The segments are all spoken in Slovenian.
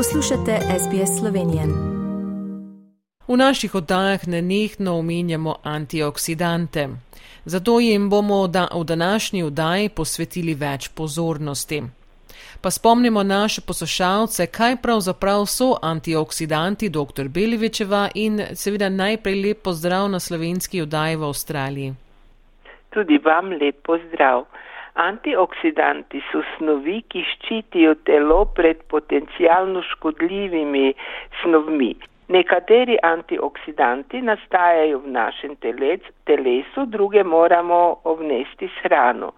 Poslušate SBS Slovenije. V naših oddajah nenehno omenjamo antioksidante. Zato jim bomo da v današnji oddaji posvetili več pozornosti. Pa spomnimo naše poslušalce, kaj pravzaprav so antioksidanti, dr. Belivičeva in seveda najprej lep pozdrav na slovenski oddaji v Avstraliji. Tudi vam lep pozdrav. Antioksidanti so snovi, ki ščitijo telo pred potencijalno škodljivimi snovmi. Nekateri antioksidanti nastajajo v našem telec, telesu, druge moramo obnesti s hrano.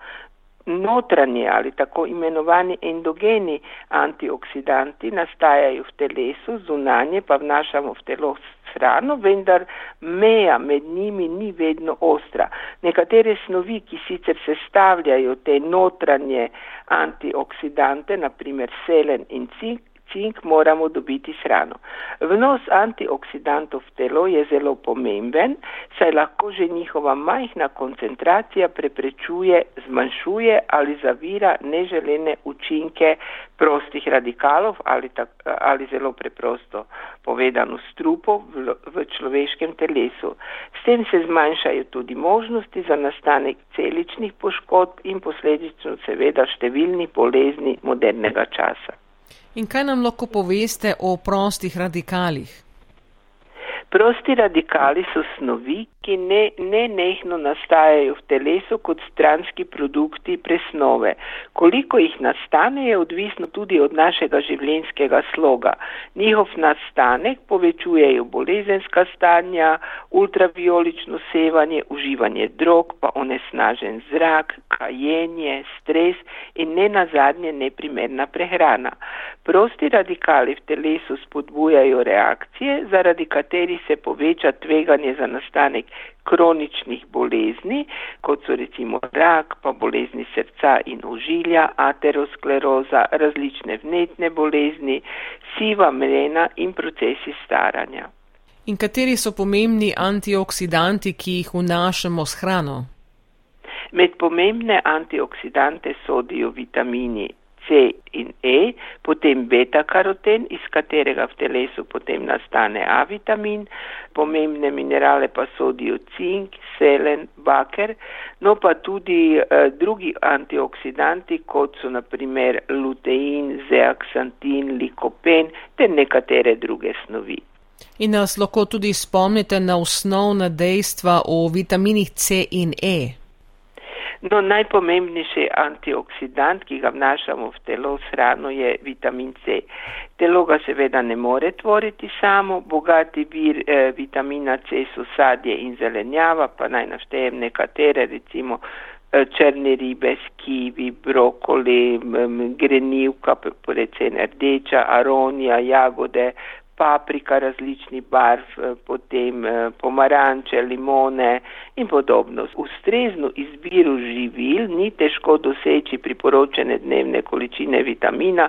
Notranji ali tako imenovani endogeni antioksidanti nastajajo v telesu, zunanje pa vnašamo v telo s hrano, vendar meja med njimi ni vedno ostra. Nekatere snovi, ki sicer sestavljajo te notranje antioksidante, naprimer selen in cink, cink moramo dobiti s hrano. Vnos antioksidantov v telo je zelo pomemben, saj lahko že njihova majhna koncentracija preprečuje, zmanjšuje ali zavira neželene učinke prostih radikalov ali, tak, ali zelo preprosto povedano strupov v, v človeškem telesu. S tem se zmanjšajo tudi možnosti za nastanek celičnih poškodb in posledično seveda številni bolezni modernega časa. In kaj nam lahko poveste o prostih radikalih? Prosti radikali so snovi, ki ne, ne nehno nastajajo v telesu kot stranski produkti presnove. Koliko jih nastane, je odvisno tudi od našega življenjskega sloga. Njihov nastanek povečujejo bolezenska stanja, ultraviolično sevanje, uživanje drog, pa onesnažen zrak, kajenje, stres in ne nazadnje neprimerna prehrana. Prosti radikali v telesu spodbujajo reakcije, zaradi katerih se poveča tveganje za nastanek kroničnih bolezni, kot so recimo rak, pa bolezni srca in ožilja, ateroskleroza, različne vnetne bolezni, siva mrena in procesi staranja. In kateri so pomembni antioksidanti, ki jih vnašamo s hrano? Med pomembne antioksidante sodijo vitamini C in E, potem beta-karoten, iz katerega v telesu potem nastane A vitamin, pomembne minerale pa sodijo cink, selen, baker, no pa tudi eh, drugi antioksidanti, kot so naprimer lutein, zeaksantin, likopen ter nekatere druge snovi. In nas lahko tudi spomnite na osnovna dejstva o vitaminih C in E. No, najpomembnejši antioksidant, ki ga vnašamo v telo s hrano, je vitamin C. Telo ga seveda ne more tvoriti samo, bogati vir eh, vitamina C so sadje in zelenjava, pa naj naštejem nekatere, recimo eh, črne ribe, skivi, brokoli, grenivka, recimo rdeča, aronija, jagode, paprika različnih barv, eh, potem eh, pomaranče, limone in podobno. Ustrezno izbiro živil ni težko doseči priporočene dnevne količine vitamina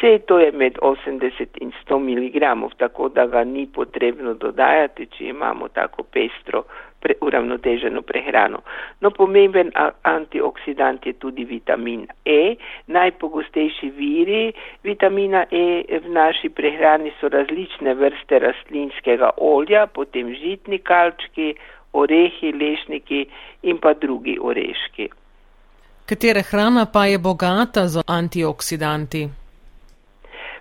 C, to je med 80 in 100 mg, tako da ga ni potrebno dodajati, če imamo tako pestro pre, uravnoteženo prehrano. No, pomemben antioksidant je tudi vitamin E. Najpogostejši viri vitamina E v naši prehrani so različne vrste rastlinskega olja, potem žitni kalčki, orehi, lešniki in pa drugi oreški. Katera hrana pa je bogata z antioksidanti?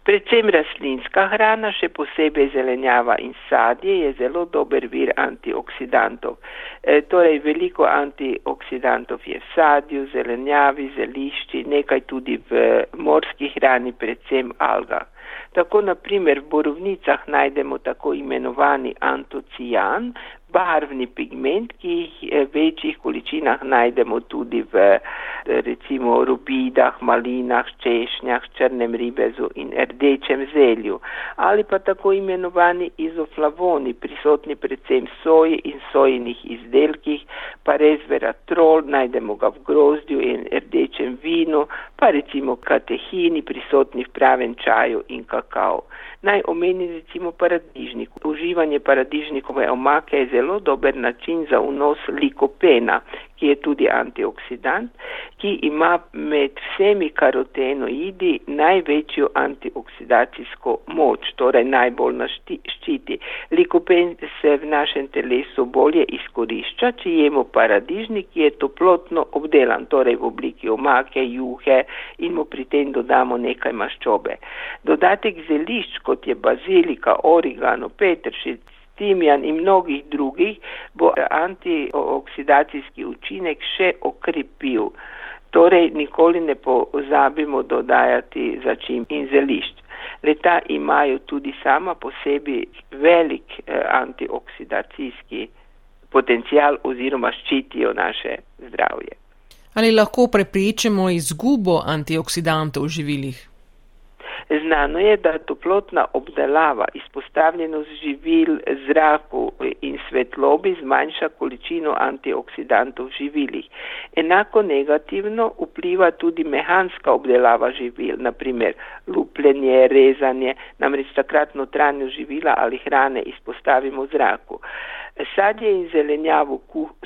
Predvsem rastlinska hrana, še posebej zelenjava in sadje, je zelo dober vir antioksidantov. E, torej, veliko antioksidantov je v sadju, zelenjavi, zelišči, nekaj tudi v morski hrani, predvsem algah. Tako naprimer v borovnicah najdemo tako imenovani antocijan, barvni pigment, ki jih v večjih količinah najdemo tudi v recimo rubidah, malinah, češnjah, črnem ribezu in rdečem zelju. Ali pa tako imenovani izoflavoni, prisotni predvsem soji in sojinih izdelkih, pa resveratrol, najdemo ga v grozdju in rdečem vinu, pa recimo katehini, prisotni v pravem čaju in kakao. Naj omeni recimo paradižnik. Uživanje paradižnikove omake je zelo dober način za vnos likopena, ki je tudi antioksidant, ki ima med vsemi karotenoidi največjo antioksidacijsko moč, torej najbolj naščiti. Likopen se v našem telesu bolje izkorišča, če jemo paradižnik, ki je toplotno obdelan, torej v obliki omake, juhe in mu pri tem dodamo nekaj maščobe. Dodatek zelišč, kot je bazilika, origano, petršic, timijan in mnogih drugih, bo antioksidacijski učinek še okrepil. Torej, nikoli ne pozabimo dodajati začim in zelišč. Leta imajo tudi sama po sebi velik eh, antioksidacijski potencial oziroma ščitijo naše zdravje. Ali lahko prepričamo izgubo antioksidantov v živilih? Znano je, da toplotna obdelava, izpostavljenost živil zraku in svetlobi zmanjša količino antioksidantov v živilih. Enako negativno vpliva tudi mehanska obdelava živil, naprimer lupljenje, rezanje, namreč takrat notranjo živila ali hrane izpostavimo zraku. Sadje in zelenjavo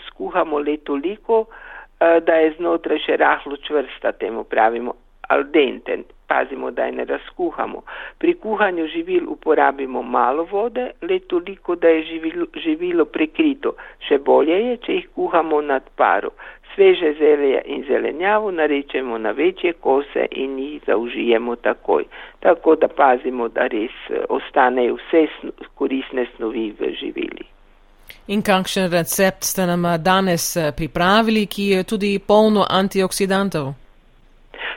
skuhamo le toliko, eh, da je znotraj še rahlo čvrsta, temu pravimo al dente, pazimo, da je ne razkuhamo. Pri kuhanju živil uporabimo malo vode, le toliko, da je živilo, živilo prekrito. Še bolje je, če jih kuhamo nad paru. Sveže zelje in zelenjavo narečemo na večje kose in jih zaužijemo takoj. Tako da pazimo, da res eh, ostanejo vse korisne snovi v živili. In kakšen recept ste nam danes eh, pripravili, ki je tudi polno antioksidantov?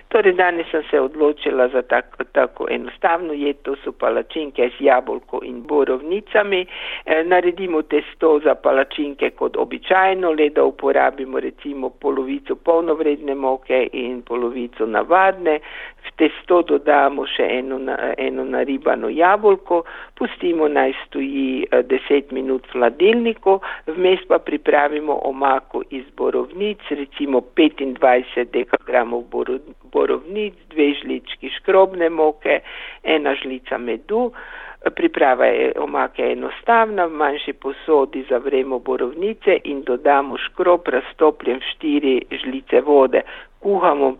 Torej, danes sem se odločila za tako, tako enostavno jed, to so palačinke z jabolko in borovnicami. E, naredimo testo za palačinke kot običajno, le da uporabimo recimo polovico polnovredne moke in polovico navadne. V testo dodamo še eno, eno naribano jabolko, pustimo naj stoji 10 e, minut v hladilniku, vmes pa pripravimo omako iz borovnic, recimo 25 dekagramov borovnic borovnic, dve žlički škrobne moke, ena žlica medu. Priprava je omake enostavna, v manjši posodi zavremo borovnice in dodamo škrob raztopljen v štiri žlice vode. Kuhamo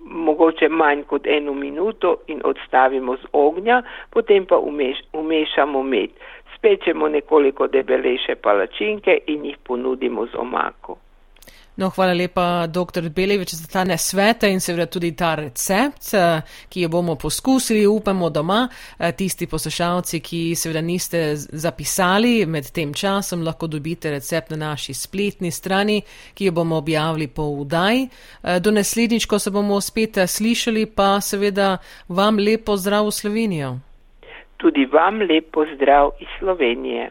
mogoče manj kot eno minuto in odstavimo z ognja, potem pa umeš, umešamo med. Spečemo nekoliko debelejše palačinke in jih ponudimo z omako. No, hvala lepa, dr. Belevič, za ta nesvete in seveda tudi ta recept, eh, ki jo bomo poskusili, upamo doma. Eh, tisti poslušalci, ki seveda niste zapisali med tem časom, lahko dobite recept na naši spletni strani, ki jo bomo objavili po vdaj. Eh, do naslednjič, ko se bomo spet slišali, pa seveda vam lepo zdrav v Slovenijo. Tudi vam lepo zdrav iz Slovenije.